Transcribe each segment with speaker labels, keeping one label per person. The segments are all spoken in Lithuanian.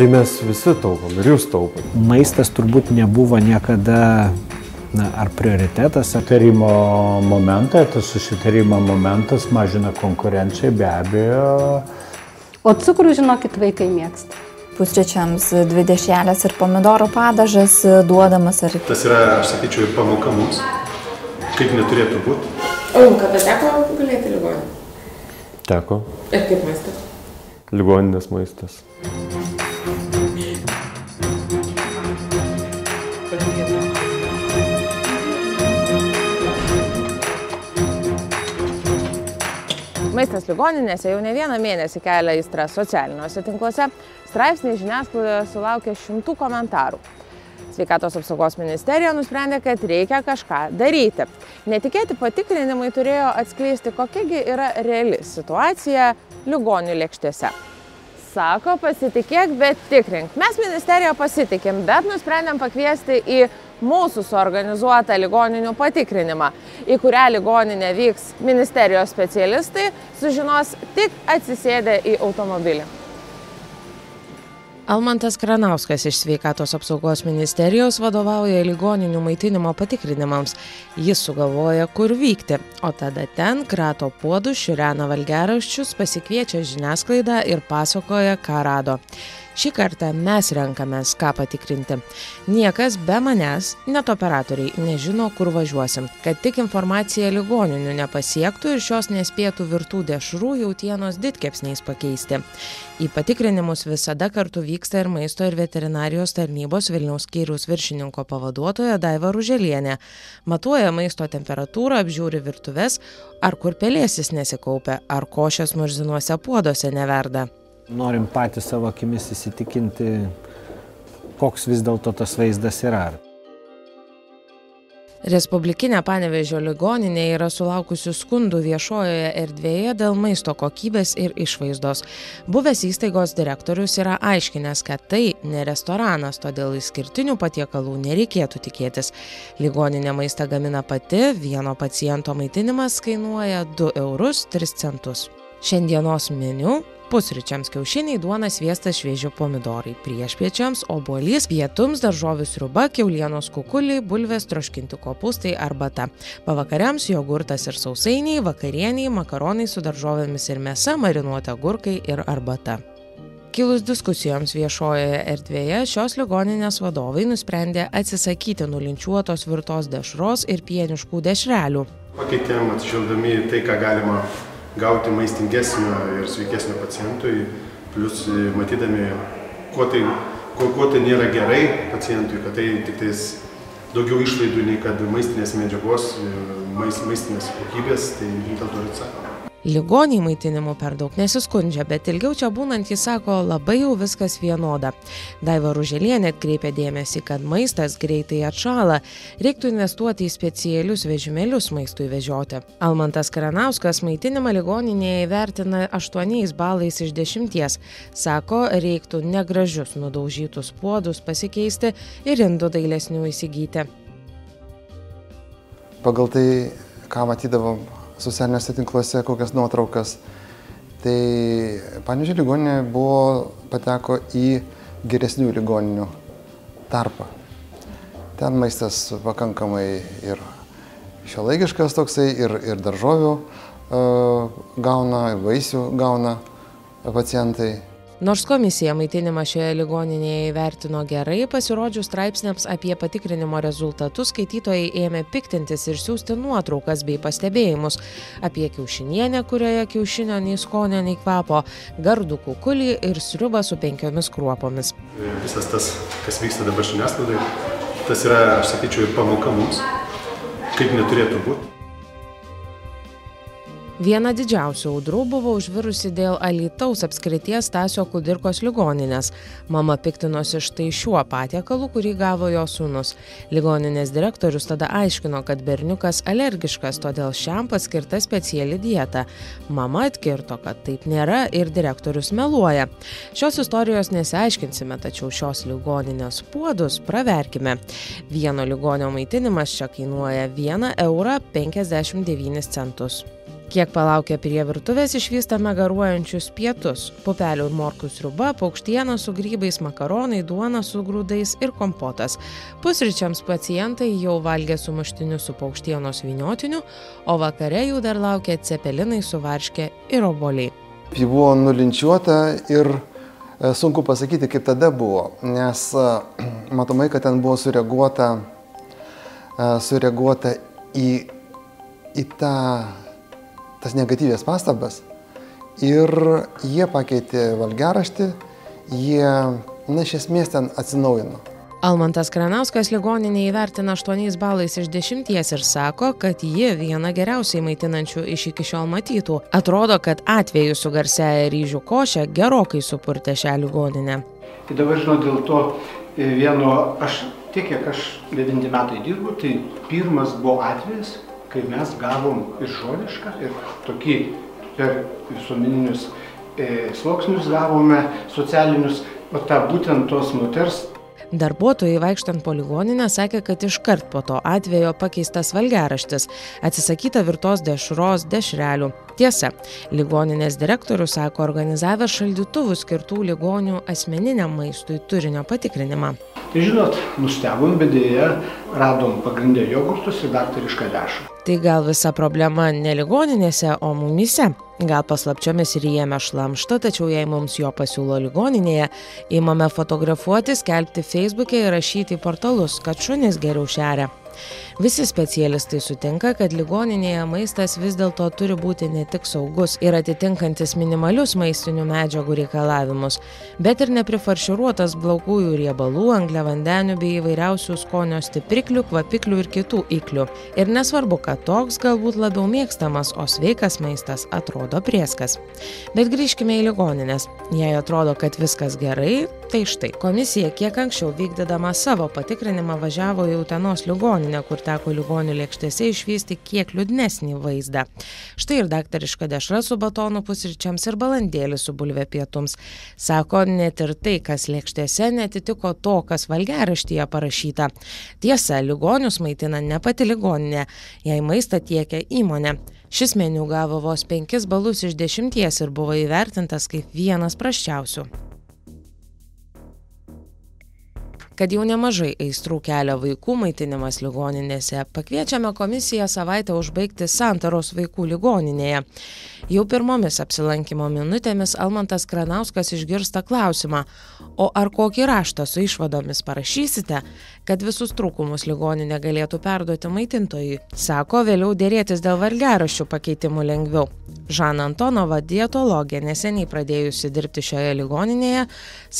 Speaker 1: Tai mes visi taupom ir jūs taupom.
Speaker 2: Maistas turbūt nebuvo niekada na, ar prioritetas.
Speaker 3: Susitarimo momentą, tas susitarimo momentas mažina konkurenciją be abejo.
Speaker 4: O cukrų, žinokit, vaikai mėgsta.
Speaker 5: Pusryčiams dvi dešrelės ir pomidoro padažas duodamas. Ar...
Speaker 6: Tas yra, aš sakyčiau, ir pamoka mums, kaip neturėtų būti.
Speaker 7: O jums kada teko gulėti ligoninį?
Speaker 1: Teko.
Speaker 7: Ir kaip maistas?
Speaker 1: Ligoninės maistas.
Speaker 8: Maistas ligoninėse jau ne vieną mėnesį kelia įstrą socialiniuose tinkluose. Straipsniai žiniasklaidoje sulaukė šimtų komentarų. Sveikatos apsaugos ministerija nusprendė, kad reikia kažką daryti. Netikėti patikrinimai turėjo atskleisti, kokiagi yra reali situacija ligonių lėkštėse. Sako, pasitikėk, bet tikrink. Mes ministeriją pasitikim, bet nusprendėm pakviesti į mūsų suorganizuotą ligoninių patikrinimą, į kurią ligoninę vyks ministerijos specialistai, sužinos tik atsisėdę į automobilį. Almantas Kranauskas iš sveikatos apsaugos ministerijos vadovauja ligoninių maitinimo patikrinimams. Jis sugalvoja, kur vykti, o tada ten krato puodus, širena valgeraščius, pasikviečia žiniasklaidą ir pasakoja, ką rado. Šį kartą mes renkamės, ką patikrinti. Niekas be manęs, net operatoriai, nežino, kur važiuosim, kad tik informacija ligoninių nepasiektų ir šios nespėtų virtų dešrų jautienos ditkepsniais pakeisti. Į patikrinimus visada kartu vyksta ir maisto ir veterinarijos tarnybos Vilniaus skyriaus viršininko pavaduotoja Daiva Ruželienė. Matuoja maisto temperatūrą, apžiūri virtuves, ar kur pelėsis nesikaupia, ar košės murzinuose puoduose neverda.
Speaker 2: Norim patys savo akimis įsitikinti, koks vis dėlto tas vaizdas yra.
Speaker 8: Respublikinė Panevežio ligoninė yra sulaukusi skundų viešojoje erdvėje dėl maisto kokybės ir išvaizdos. Buvęs įstaigos direktorius yra aiškinęs, kad tai ne restoranas, todėl išskirtinių patiekalų nereikėtų tikėtis. Ligoninė maistą gamina pati, vieno paciento maitinimas kainuoja 2 eurus 3 centus. Šiandienos meniu pusryčiams kiaušiniai duona sviestas švieži pomidorai. Priešpiečiams obuolys pietums daržovių sriuba kiaulienos kukuliai bulvės troškinti kopūstai arbata. Pavakariams jogurtas ir sausainiai vakarienei makaronai su daržovėmis ir mėsa marinuoti agurkai ir arbata. Kilus diskusijoms viešojoje erdvėje šios ligoninės vadovai nusprendė atsisakyti nulinčiuotos virtos dešros ir pieniškų dešrelių.
Speaker 6: Pakeitėm atsižvelgdami į tai, ką galima gauti maistingesnio ir sveikesnio pacientui, plus matydami, kuo tai, kuo, kuo tai nėra gerai pacientui, kad tai tik tais daugiau išlaidų nei kad maistinės medžiagos, mais, maistinės kokybės, tai dėl to ir atsakoma.
Speaker 8: Ligoniai maitinimu per daug nesiskundžia, bet ilgiau čia būnant jis sako, labai jau viskas vienoda. Daiva Ruželienė atkreipia dėmesį, kad maistas greitai atšala, reiktų investuoti į specialius vežimėlius maistui vežioti. Almantas Karanauskas maitinimą ligoninėje įvertina 8 balais iš 10. Sako, reiktų negražius nudaužytus puodus pasikeisti ir indų dailesnių įsigyti.
Speaker 9: Pagal tai, ką matydavom socialiniuose tinkluose kokias nuotraukas. Tai Panežė ligoninė buvo, pateko į geresnių ligoninių tarpą. Ten maistas pakankamai ir šiuolaikiškas toksai, ir, ir daržovių uh, gauna, vaisių gauna pacientai.
Speaker 8: Nors komisija maitinimą šioje ligoninėje įvertino gerai, pasirodžius straipsniams apie patikrinimo rezultatus, skaitytojai ėmė piktintis ir siūsti nuotraukas bei pastebėjimus apie kiaušinienę, kurioje kiaušinio nei skonio, nei kvapo, gardų kukulį ir sriubą su penkiomis kruopomis.
Speaker 6: Visas tas, kas vyksta dabar žiniasklaidai, tas yra, aš sakyčiau, ir pamoka mums, kaip neturėtų būti.
Speaker 8: Viena didžiausių audrų buvo užvirusi dėl alytaus apskrities stasio kudirkos ligoninės. Mama piktinosi štai šiuo patiekalu kurį gavo jo sūnus. Ligoninės direktorius tada aiškino kad berniukas alergiškas todėl šiam paskirta speciali dieta. Mama atkirto kad taip nėra ir direktorius meluoja. Šios istorijos nesiaiškinsime tačiau šios ligoninės puodus praverkime. Vieno ligonio maitinimas čia kainuoja vieną eurą penkiasdešimt devynis centus kiek palaukę prie virtuvės išvystame garuojančius pietus pupelių ir morkų sriuba paukštiena su grybais makaronai duona su grūdais ir kompotas. Pusryčiams pacientai jau valgė sumuštinius su paukštienos vyniotiniu o vakare jų dar laukė cepelinai su varške ir obuoliai.
Speaker 9: Ji buvo nulinčiuota ir e, sunku pasakyti, kaip tada buvo, nes e, matomai, kad ten buvo sureaguota, e, sureaguota į, į tą, tas negatyvės pastabas. Ir jie pakeitė valgeraštį, jie, na, iš esmės ten atsinaujino.
Speaker 8: almantas kranauskas ligoninę įvertina aštuoniais balais iš dešimties ir sako kad ji viena geriausiai maitinančių iš iki šiol matytų. Atrodo kad atvejis su garsiąja ryžių koše gerokai supurtė šią ligoninę.
Speaker 10: Tai dabar žinau, dėl to e, vieno, aš tiek, kiek aš devinti metai dirbu, tai pirmas buvo atvejis, kai mes gavom ir žodišką, ir tokį per visuomeninius e, sluoksnius gavome socialinius, o tą būtent tos moters
Speaker 8: darbuotojai vaikštant po ligoninę sakė kad iškart po to atvejo pakeistas valgiaraštis atsisakyta virtos dešros dešrelių. Tiesa ligoninės direktorius sako organizavęs šaldytuvų skirtų ligonių asmeniniam maistui turinio patikrinimą
Speaker 10: Tai žinot, nustebom, bet dėja radom pagrindę jogurtus ir daktarišką dešrą.
Speaker 8: tai gal visa problema ne ligoninėse o mumyse gal paslapčiomis ryjame šlamštą tačiau jei mums jo pasiūlo ligoninėje imame fotografuoti skelbti feisbuke ir rašyti į portalus kad šunys geriau šeria visi specialistai sutinka kad ligoninėje maistas vis dėlto turi būti ne tik saugus ir atitinkantis minimalius maistinių medžiagų reikalavimus bet ir neprifarširuotas blogųjų riebalų angliavandenių bei įvairiausių skonio stipriklių kvapiklių ir kitų iklių. Ir nesvarbu kad toks galbūt labiau mėgstamas o sveikas maistas atrodo prėskas bet grįžkime į ligonines jei atrodo kad viskas gerai tai štai komisija kiek anksčiau vykdydama savo patikrinimą važiavo į utenos ligoninę kur teko ligonių lėkštėse išvysti kiek liūdnesnį vaizdą. Štai ir daktariška dešra su batonu pusryčiams ir balandėlis su bulve pietums. Sako net ir tai kas lėkštėse neatitiko to kas valgiaraštyje parašyta. Tiesa ligonius maitina ne pati ligoninė jai maistą tiekia įmonė. Šis meniu gavo vos penkis balus iš dešimties ir buvo įvertintas kaip vienas prasčiausių kad jau nemažai aistrų kelia vaikų maitinimas ligoninėse. Pakviečiame komisiją savaitę užbaigti santaros vaikų ligoninėje. Jau pirmomis apsilankymo minutėmis almantas kranauskas išgirsta klausimą o ar kokį raštą su išvadomis parašysite kad visus trūkumus ligoninė galėtų perduoti maitintojui? Sako vėliau derėtis dėl valgiaraščių pakeitimų lengviau. Žana antonova dietologė neseniai pradėjusi dirbti šioje ligoninėje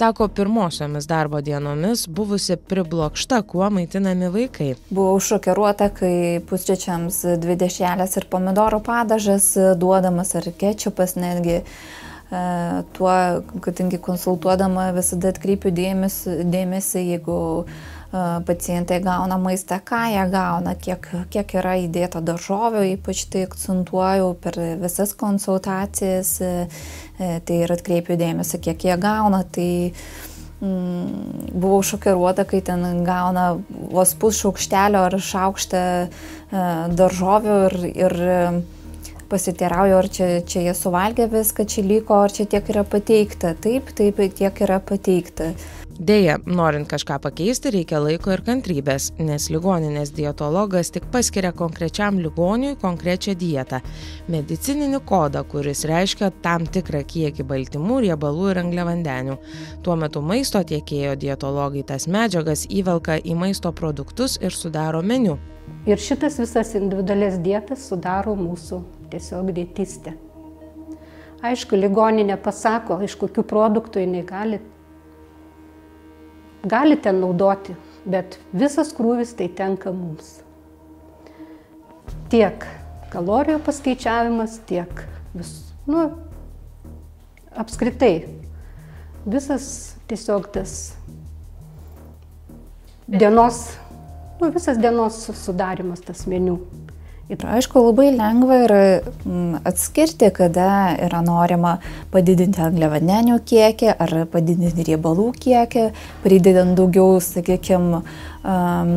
Speaker 8: sako pirmosiomis darbo dienomis buvusi priblokšta kuo maitinami vaikai
Speaker 5: Buvau šokiruota, kai pusryčiams dvi dešrelės ir pomidorų padažas duodamas ar kečupas netgi. E, Tuo, kadangi konsultuodama visada atkreipiu dėmesį, dėmesį jeigu e, pacientai gauna maistą, ką jie gauna, kiek, kiek yra įdėta daržovių, ypač tai akcentuoju per visas konsultacijas, e, tai ir atkreipiu dėmesį, kiek jie gauna. Tai, buvau šokiruota, kai ten gauna vos pusšaukštelio ar šaukštą e, daržovių ir, ir pasiteirauju, ar čia, čia jie suvalgė viską, čia liko, ar čia tiek yra pateikta. Taip, taip, tiek yra pateikta.
Speaker 8: Deja, norint kažką pakeisti, reikia laiko ir kantrybės, nes ligoninės dietologas tik paskiria konkrečiam ligoniui konkrečią dietą - medicininį kodą, kuris reiškia tam tikrą kiekį baltymų, riebalų ir angliavandenių. Tuo metu maisto tiekėjo dietologai tas medžiagas įvelka į maisto produktus ir sudaro meniu.
Speaker 4: Ir šitas visas individualias dietas sudaro mūsų tiesiog dietistė. Aišku, ligoninė pasako, iš kokių produktų jinai gali, gali ten naudoti, bet visas krūvis tai tenka mums. Tiek kalorijų paskaičiavimas, tiek vis, nu, apskritai visas tiesiog tas dienos, nu, visas dienos sudarimas tas meniu.
Speaker 5: Ir aišku, labai lengva yra mm, atskirti, kada yra norima padidinti angliavandenių kiekį ar padidinti riebalų kiekį, pridedant daugiau, sakykime, um,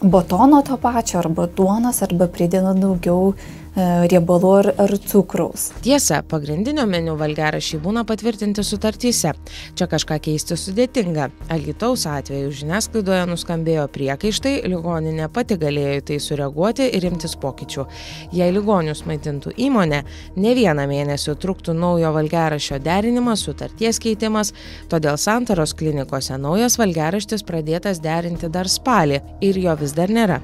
Speaker 5: batono to pačio arba duonos, arba pridedant daugiau E, riebalų ar, ar cukraus.
Speaker 8: Tiesa, pagrindinio meniu valgiarašiai būna patvirtinti sutartyse. Čia kažką keisti sudėtinga. Alitaus atveju žiniasklaidoje nuskambėjo priekaištai, ligoninė pati galėjo į tai sureaguoti ir imtis pokyčių. Jei ligonius maitintų įmonė, ne vieną mėnesį truktų naujo valgiarašio derinimas, sutarties keitimas, todėl santaros klinikose naujas valgiaraštis pradėtas derinti dar spalį ir jo vis dar nėra.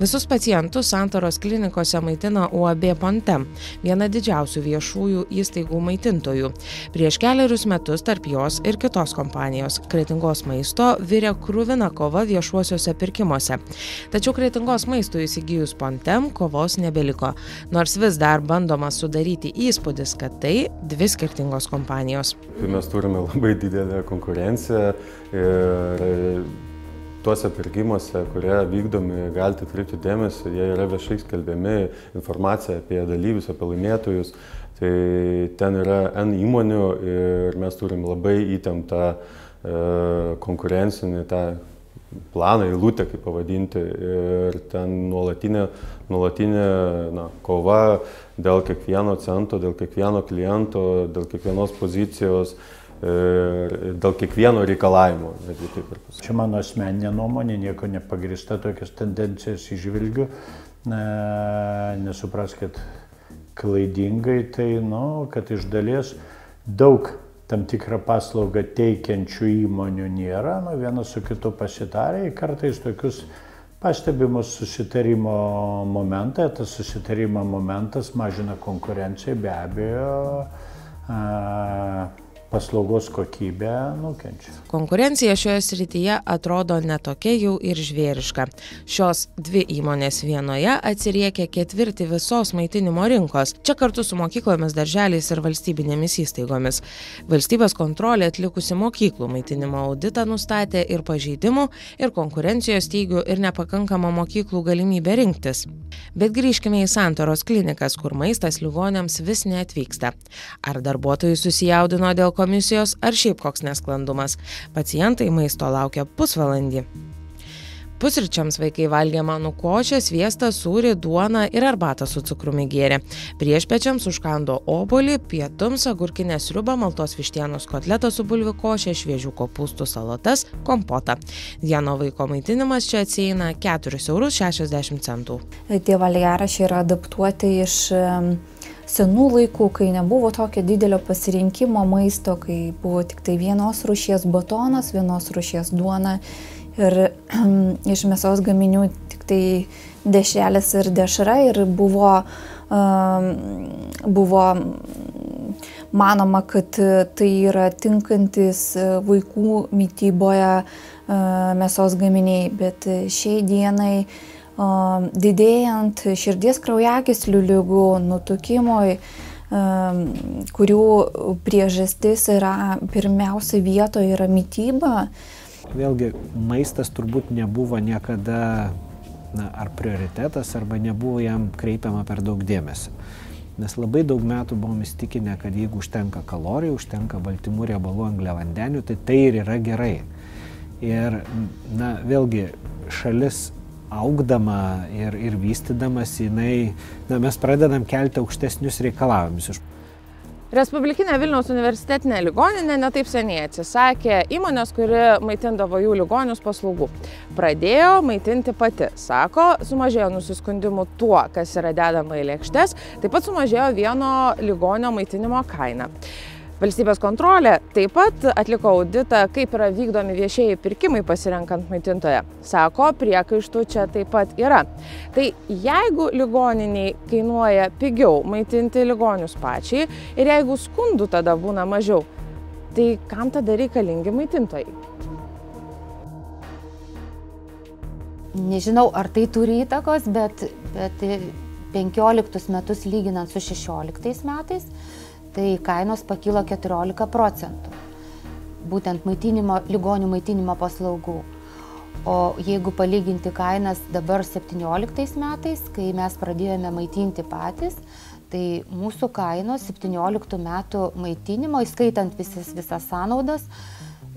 Speaker 8: Visus pacientus santaros klinikose maitina UAB Pontem, viena didžiausių viešųjų įstaigų maitintojų. Prieš keliarius metus tarp jos ir kitos kompanijos Kretingos maisto virė krūvina kova viešuosiuose pirkimuose. Tačiau Kretingos maisto įsigijus Pontem kovos nebeliko, nors vis dar bandoma sudaryti įspūdis, kad tai dvi skirtingos kompanijos.
Speaker 1: Mes turime labai didelę konkurenciją ir tuose pirkimuose, kurie vykdomi, galite atkreipti dėmesį, jie yra viešai skelbiami, informacija apie dalyvius, apie laimėtojus. Tai ten yra N įmonių ir mes turim labai įtemptą e, konkurencinį tą planą, eilutę, kaip pavadinti. Ir ten nuolatinė, nuolatinė na, kova dėl kiekvieno cento, dėl kiekvieno kliento, dėl kiekvienos pozicijos dėl kiekvieno reikalavimo.
Speaker 3: Čia mano asmeninė nuomonė, nieko nepagrista tokias tendencijas išvilgiu. Nesupraskit klaidingai, tai, nu, kad iš dalies daug tam tikrą paslaugą teikiančių įmonių nėra, nu, vienas su kitu pasitarė, kartais tokius pastebimus susitarimo momentą, tas susitarimo momentas mažina konkurenciją, be abejo. A, paslaugos kokybė nukenčia.
Speaker 8: Konkurencija šioje srityje atrodo netokia jau ir žvėriška. Šios dvi įmonės vienoje atsiriekia ketvirtį visos maitinimo rinkos. Čia kartu su mokyklomis, darželiais ir valstybinėmis įstaigomis. Valstybės kontrolė atlikusi mokyklų maitinimo auditą nustatė ir pažeidimų, ir konkurencijos stygių, ir nepakankamą mokyklų galimybę rinktis. Bet grįžkime į santoros klinikas, kur maistas ligonėms vis neatvyksta. Ar darbuotojai susijaudino dėl ko komisijos ar šiaip koks nesklandumas. Pacientai maisto laukia pusvalandį. Pusryčiams vaikai valgė manų košę, sviestą, sūrį, duoną ir arbatą su cukrumi gėrė. Priešpečiams užkando obolį, pietums agurkinę sriubą, maltos vištienos kotletą su bulvių košė, šviežių kopūstų salotas, kompotą. Vieno vaiko maitinimas čia atsieina 4,60 eurus.
Speaker 5: Tie valgarašiai yra adaptuoti iš senų laikų, kai nebuvo tokio didelio pasirinkimo maisto, kai buvo tik tai vienos rušies batonas, vienos rušies duona ir iš mėsos gaminių tik tai dešrelės ir dešra ir buvo, um, buvo manoma, kad tai yra tinkantis vaikų mytyboje uh, mėsos gaminiai, bet šiai dienai uh, didėjant širdies kraujagyslių lygų, nutukimui, kurių priežastis yra pirmiausia vietoje yra mytyba.
Speaker 2: Vėlgi, maistas turbūt nebuvo niekada na, ar prioritetas, arba nebuvo jam kreipiama per daug dėmesio. Nes labai daug metų buvom įstikinę, kad jeigu užtenka kalorijų, užtenka baltymų, riebalų, angliavandenių, tai tai ir yra gerai. Ir, na, vėlgi, šalis augdama ir, ir vystydamas, jinai, na, mes pradedam kelti aukštesnius reikalavimus.
Speaker 8: Respublikinė Vilniaus universitetinė ligoninė netaip seniai atsisakė įmonės, kuri maitindavo jų ligonius paslaugų. Pradėjo maitinti pati. Sako, sumažėjo nusiskundimų tuo, kas yra dedama į lėkštes, taip pat sumažėjo vieno ligonio maitinimo kaina. Valstybės kontrolė taip pat atliko auditą, kaip yra vykdomi viešieji pirkimai pasirenkant maitintoją. Sako, priekaištų čia taip pat yra. Tai jeigu ligoniniai kainuoja pigiau maitinti ligonius pačiai ir jeigu skundų tada būna mažiau, tai kam tada reikalingi maitintojai?
Speaker 11: Nežinau, ar tai turi įtakos, bet, bet 15 metus lyginant su 16 metais, tai kainos pakilo 14 procentų. Būtent maitinimo, ligonių maitinimo paslaugų. O jeigu palyginti kainas dabar 17 metais, kai mes pradėjome maitinti patys, tai mūsų kainos 17 metų maitinimo, įskaitant visas, visas sąnaudas,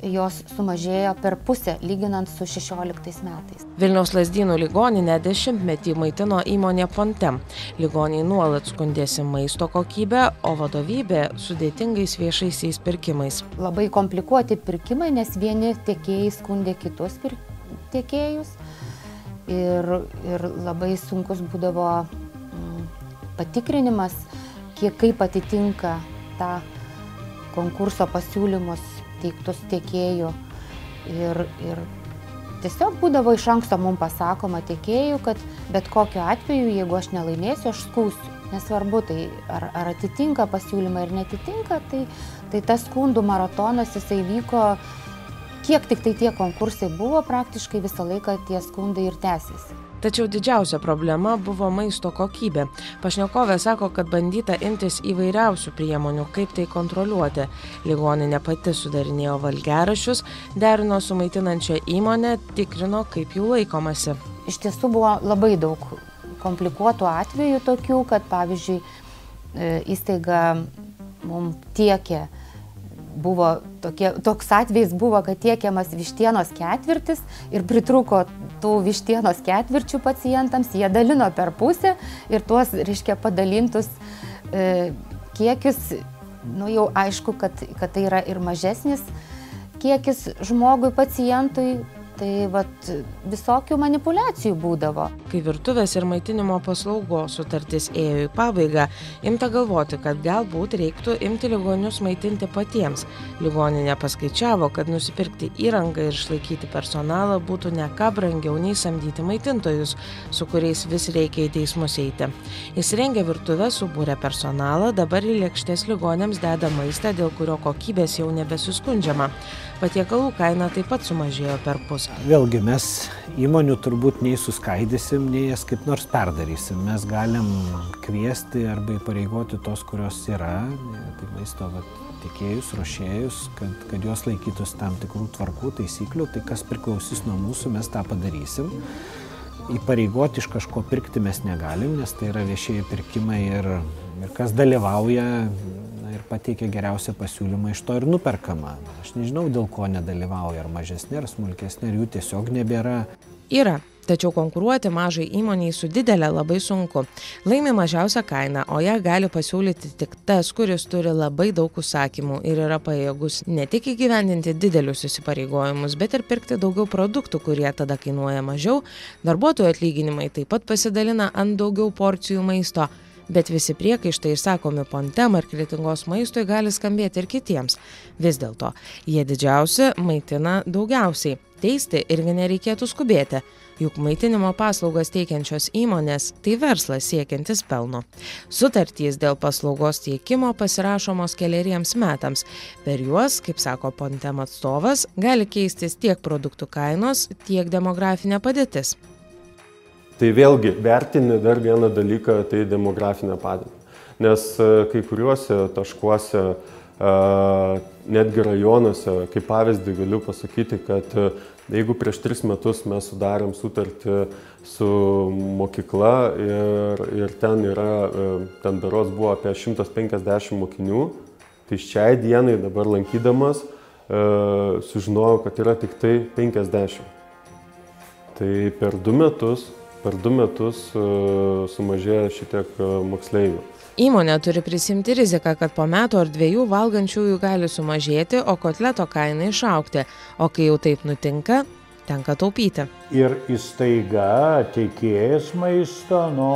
Speaker 11: jos sumažėjo per pusę lyginant su 16 metais.
Speaker 8: Vilniaus lasdynų ligoninę dešimtmetį maitino įmonė Pontem. Ligoniai nuolat skundėsi maisto kokybę, o vadovybė sudėtingais viešaisiais pirkimais.
Speaker 11: Labai komplikuoti pirkimai, nes vieni tiekėjai skundė kitus tiekėjus ir, ir labai sunkus būdavo mm, patikrinimas, kiek kaip atitinka tą konkurso pasiūlymus teiktus tiekėjų. Ir, ir tiesiog būdavo iš anksto mums pasakoma tiekėjų, kad bet kokiu atveju, jeigu aš nelaimėsiu, aš skūsiu. Nesvarbu, tai ar, ar atitinka pasiūlymą ir netitinka, tai, tai tas skundų maratonas jisai vyko, kiek tik tai tie konkursai buvo, praktiškai visą laiką tie skundai ir tęsiasi.
Speaker 8: Tačiau didžiausia problema buvo maisto kokybė. Pašnekovė sako, kad bandyta imtis įvairiausių priemonių, kaip tai kontroliuoti. Ligoninė pati sudarinėjo valgerašius, derino su maitinančia įmonė, tikrino, kaip jų laikomasi.
Speaker 11: Iš tiesų buvo labai daug komplikuotų atvejų tokių, kad pavyzdžiui e, įstaiga mums tiekė buvo tokie, toks atvejis buvo, kad tiekiamas vištienos ketvirtis ir pritruko tų vištienos ketvirčių pacientams, jie dalino per pusę ir tuos, reiškia, padalintus e, kiekius, nu jau aišku, kad, kad tai yra ir mažesnis kiekis žmogui, pacientui, tai vat visokių manipulacijų būdavo.
Speaker 8: Kai virtuvės ir maitinimo paslaugos sutartis ėjo į pabaigą, imta galvoti, kad galbūt reiktų imti ligonius maitinti patiems. Ligoninė paskaičiavo, kad nusipirkti įrangą ir išlaikyti personalą būtų ne ką brangiau nei samdyti maitintojus, su kuriais vis reikia į teismus eiti. Įsirengę virtuvę, subūrė personalą, dabar į lėkštės ligonėms deda maistą, dėl kurio kokybės jau nebesiskundžiama. Patiekalų kaina taip pat sumažėjo per pus.
Speaker 2: Vėlgi mes įmonių turbūt nei suskaidysim, nei jas kaip nors perdarysim. Mes galim kviesti arba įpareigoti tos, kurios yra, tai maisto vat, tiekėjus, ruošėjus, kad, kad jos laikytųsi tam tikrų tvarkų, taisyklių, tai kas priklausys nuo mūsų, mes tą padarysim. Įpareigoti iš kažko pirkti mes negalim, nes tai yra viešieji pirkimai ir, ir kas dalyvauja pateikia geriausią pasiūlymą, iš to ir nuperkama. Aš nežinau, dėl ko nedalyvauja, ar mažesnė, ar smulkesnė, ar jų tiesiog nebėra.
Speaker 8: Yra. Tačiau konkuruoti mažai įmoniai su didelė labai sunku. Laimi mažiausią kainą, o ją gali pasiūlyti tik tas, kuris turi labai daug užsakymų ir yra pajėgus ne tik įgyvendinti didelius įsipareigojimus, bet ir pirkti daugiau produktų, kurie tada kainuoja mažiau. Darbuotojų atlyginimai taip pat pasidalina ant daugiau porcijų maisto bet visi priekaištai išsakomi pontem ar kretingos maistui gali skambėti ir kitiems. Vis dėlto jie didžiausi maitina daugiausiai. Teisti irgi nereikėtų skubėti. Juk maitinimo paslaugas teikiančios įmonės tai verslas siekiantis pelno. Sutartys dėl paslaugos teikimo pasirašomos keleriems metams. Per juos kaip sako pontem atstovas gali keistis tiek produktų kainos tiek demografinė padėtis
Speaker 1: Tai vėlgi vertini dar vieną dalyką, tai demografinę padėtį. Nes e, kai kuriuose taškuose, e, netgi rajonuose, kaip pavyzdį galiu pasakyti, kad e, jeigu prieš tris metus mes sudarėm sutartį su mokykla ir, ir ten yra, ten beros buvo apie 150 mokinių, tai šiai dienai dabar lankydamas sužinojau, kad yra tik tai 50. Tai per du metus per du metus e, sumažėjo šitiek e, moksleivių.
Speaker 8: Įmonė turi prisimti riziką, kad po metų ar dviejų valgančiųjų gali sumažėti, o kotleto kaina išaukti. O kai jau taip nutinka, tenka taupyti.
Speaker 3: Ir įstaiga, teikėjas maisto, nu,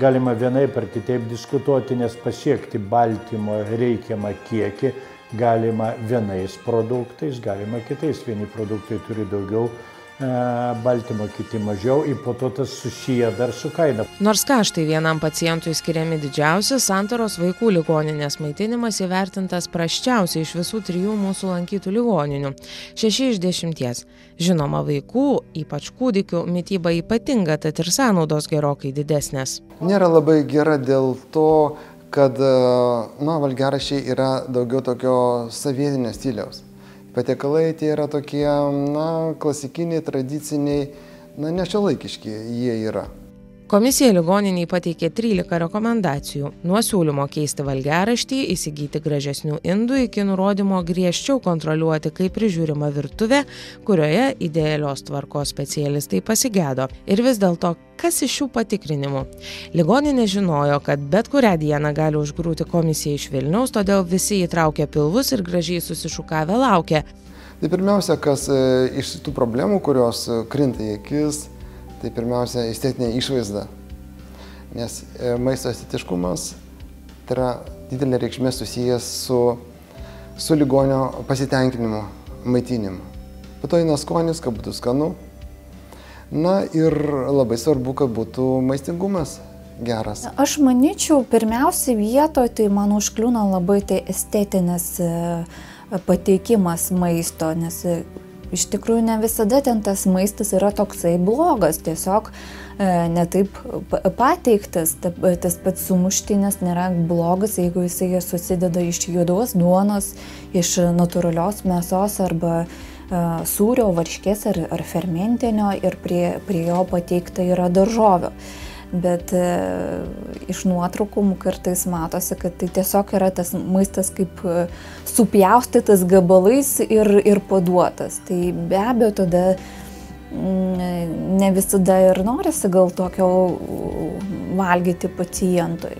Speaker 3: galima vienaip ar kitaip diskutuoti, nes pasiekti baltymo reikiamą kiekį galima vienais produktais, galima kitais. Vieni produktai turi daugiau baltymo, kiti mažiau ir po to tas susiję dar su kaina.
Speaker 8: Nors kaštai vienam pacientui skiriami didžiausi, santaros vaikų ligoninės maitinimas įvertintas praščiausiai iš visų trijų mūsų lankytų ligoninių - šeši iš dešimties. Žinoma, vaikų, ypač kūdikių, mytyba ypatinga, tad ir sąnaudos gerokai didesnės.
Speaker 9: Nėra labai gera dėl to, kad, na, valgerašiai yra daugiau tokio savietinio stiliaus patiekalai tie yra tokie, na, klasikiniai, tradiciniai, na, nešiolaikiški jie yra.
Speaker 8: Komisija ligoniniai pateikė 13 rekomendacijų - nuo siūlymo keisti valgiaraštį, įsigyti gražesnių indų iki nurodymo griežčiau kontroliuoti, kaip prižiūrima virtuvė, kurioje idealios tvarkos specialistai pasigėdo. Ir vis dėlto, kas iš šių patikrinimų? Ligoninė žinojo, kad bet kurią dieną gali užgrūti komisija iš Vilniaus, todėl visi įtraukė pilvus ir gražiai susišukavę laukia.
Speaker 9: Tai pirmiausia, kas e, iš tų problemų, kurios e, krinta į akis, tai pirmiausia estetinė išvaizda. Nes e, maisto estetiškumas tai yra didelė reikšmė susijęs su, su ligonio pasitenkinimu, maitinimu. Po to eina skonis, kad būtų skanu. Na ir labai svarbu, kad būtų maistingumas geras.
Speaker 5: Aš manyčiau, pirmiausia vietoje tai man užkliūna labai tai estetinis e, pateikimas maisto, nes iš tikrųjų ne visada ten tas maistas yra toksai blogas, tiesiog e, netaip pateiktas, tas pats sumuštinis nėra blogas, jeigu jisai susideda iš juodos duonos, iš natūralios mėsos arba e, sūrio, varškės ar, ar fermentinio ir prie, prie jo pateikta yra daržovių bet e, iš nuotraukų kartais matosi, kad tai tiesiog yra tas maistas kaip e, supjaustytas gabalais ir, ir paduotas. Tai be abejo tada ne visada ir norisi gal tokio valgyti pacientui.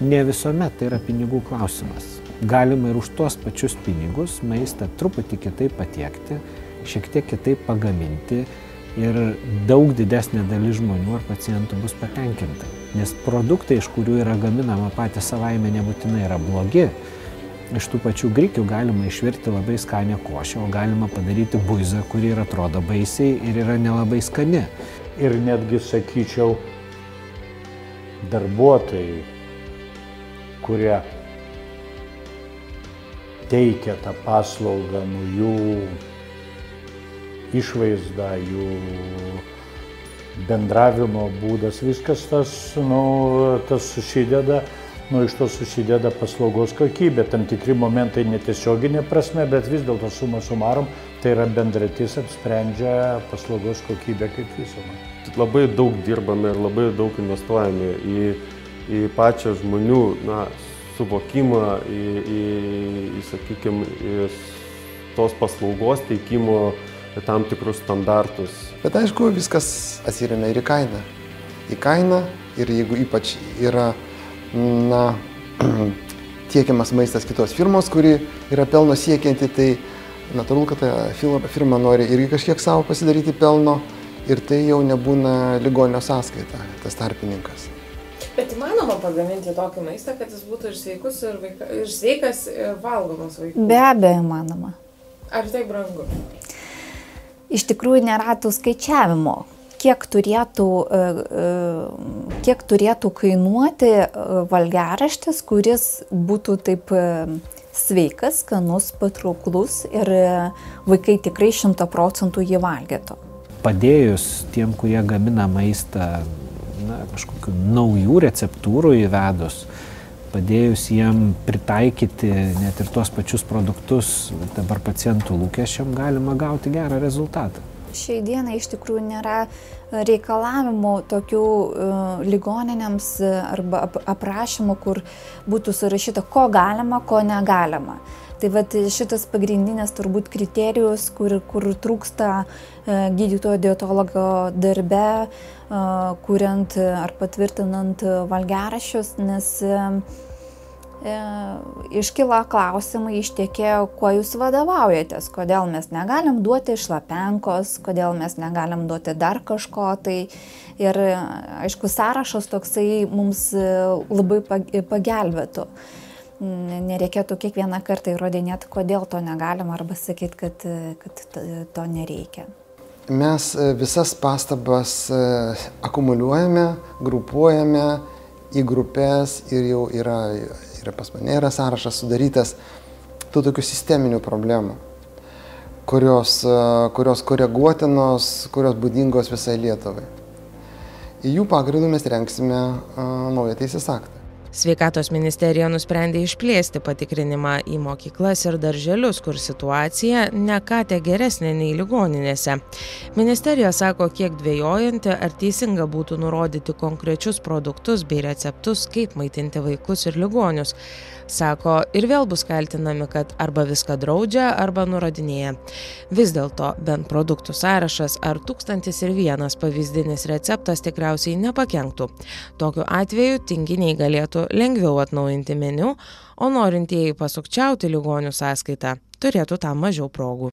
Speaker 2: Ne visuomet tai yra pinigų klausimas. Galima ir už tuos pačius pinigus maistą truputį kitaip patiekti, šiek tiek kitaip pagaminti, ir daug didesnė dalis žmonių ar pacientų bus patenkinta. Nes produktai, iš kurių yra gaminama patys savaime, nebūtinai yra blogi. Iš tų pačių grikių galima išvirti labai skanę košę, o galima padaryti buizą, kuri ir atrodo baisiai ir yra nelabai skani.
Speaker 3: Ir netgi sakyčiau, darbuotojai, kurie teikia tą paslaugą, nu jų išvaizda, jų bendravimo būdas, viskas tas, nu, tas susideda, nu, iš to susideda paslaugos kokybė, tam tikri momentai netiesioginė prasme, bet vis dėlto suma sumarom, tai yra bendratis apsprendžia paslaugos kokybę kaip visumą.
Speaker 1: Labai daug dirbame ir labai daug investuojame į, į pačią žmonių na, suvokimą, į, į, į sakykime, tos paslaugos teikimo tam tikrus standartus.
Speaker 9: Bet aišku, viskas atsiremia ir į kainą. Į kainą ir jeigu ypač yra, na, tiekiamas maistas kitos firmos, kuri yra pelno siekianti, tai natūralu, kad ta firma nori irgi kažkiek savo pasidaryti pelno ir tai jau nebūna ligonio sąskaita, tas tarpininkas.
Speaker 7: Bet įmanoma pagaminti tokį maistą, kad jis būtų ir, sveikus, ir, vaika, ir sveikas, ir valgomas vaikų?
Speaker 5: Be abejo, įmanoma.
Speaker 7: Ar tai brangu?
Speaker 5: Iš tikrųjų nėra tų skaičiavimo, kiek turėtų, e, e, kiek turėtų kainuoti e, valgiaraštis, kuris būtų taip sveikas, skanus, patrauklus ir vaikai tikrai šimta procentų jį valgytų.
Speaker 2: Padėjus tiem, kurie gamina maistą, na, kažkokių naujų receptūrų įvedus, padėjus jiem pritaikyti net ir tuos pačius produktus dabar pacientų lūkesčiam galima gauti gerą rezultatą.
Speaker 5: Šiai dienai iš tikrųjų nėra reikalavimų tokių uh, ligoninėms arba ap aprašymų, kur būtų surašyta, ko galima, ko negalima. Tai vat šitas pagrindinės turbūt kriterijus, kur, kur trūksta uh, gydytojo dietologo darbe, uh, kuriant ar patvirtinant valgerašius, nes E, iškyla klausimai iš tiekėjo, kuo jūs vadovaujatės, kodėl mes negalim duoti šlapenkos, kodėl mes negalim duoti dar kažko. Tai ir aišku, sąrašas toksai mums labai pagelbėtų. Nereikėtų kiekvieną kartą įrodinėti, kodėl to negalim arba sakyti, kad, kad to nereikia.
Speaker 9: mes e, visas pastabas e, akumuliuojame, grupuojame į grupės ir jau yra, yra pas mane yra sąrašas sudarytas tų tokių sisteminių problemų, kurios, e, kurios koreguotinos, kurios būdingos visai Lietuvai. Į jų pagrindų mes renksime naują teisės aktą.
Speaker 8: Sveikatos ministerija nusprendė išplėsti patikrinimą į mokyklas ir darželius, kur situacija ne ką te geresnė nei ligoninėse. Ministerija sako, kiek dvėjojanti, ar teisinga būtų nurodyti konkrečius produktus bei receptus, kaip maitinti vaikus ir ligonius sako ir vėl bus kaltinami kad arba viską draudžia arba nurodinėja. Vis dėlto bent produktų sąrašas ar tūkstantis ir vienas pavyzdinis receptas tikriausiai nepakenktų. Tokiu atveju tinginiai galėtų lengviau atnaujinti meniu o norintieji pasukčiauti ligonių sąskaita turėtų tam mažiau progų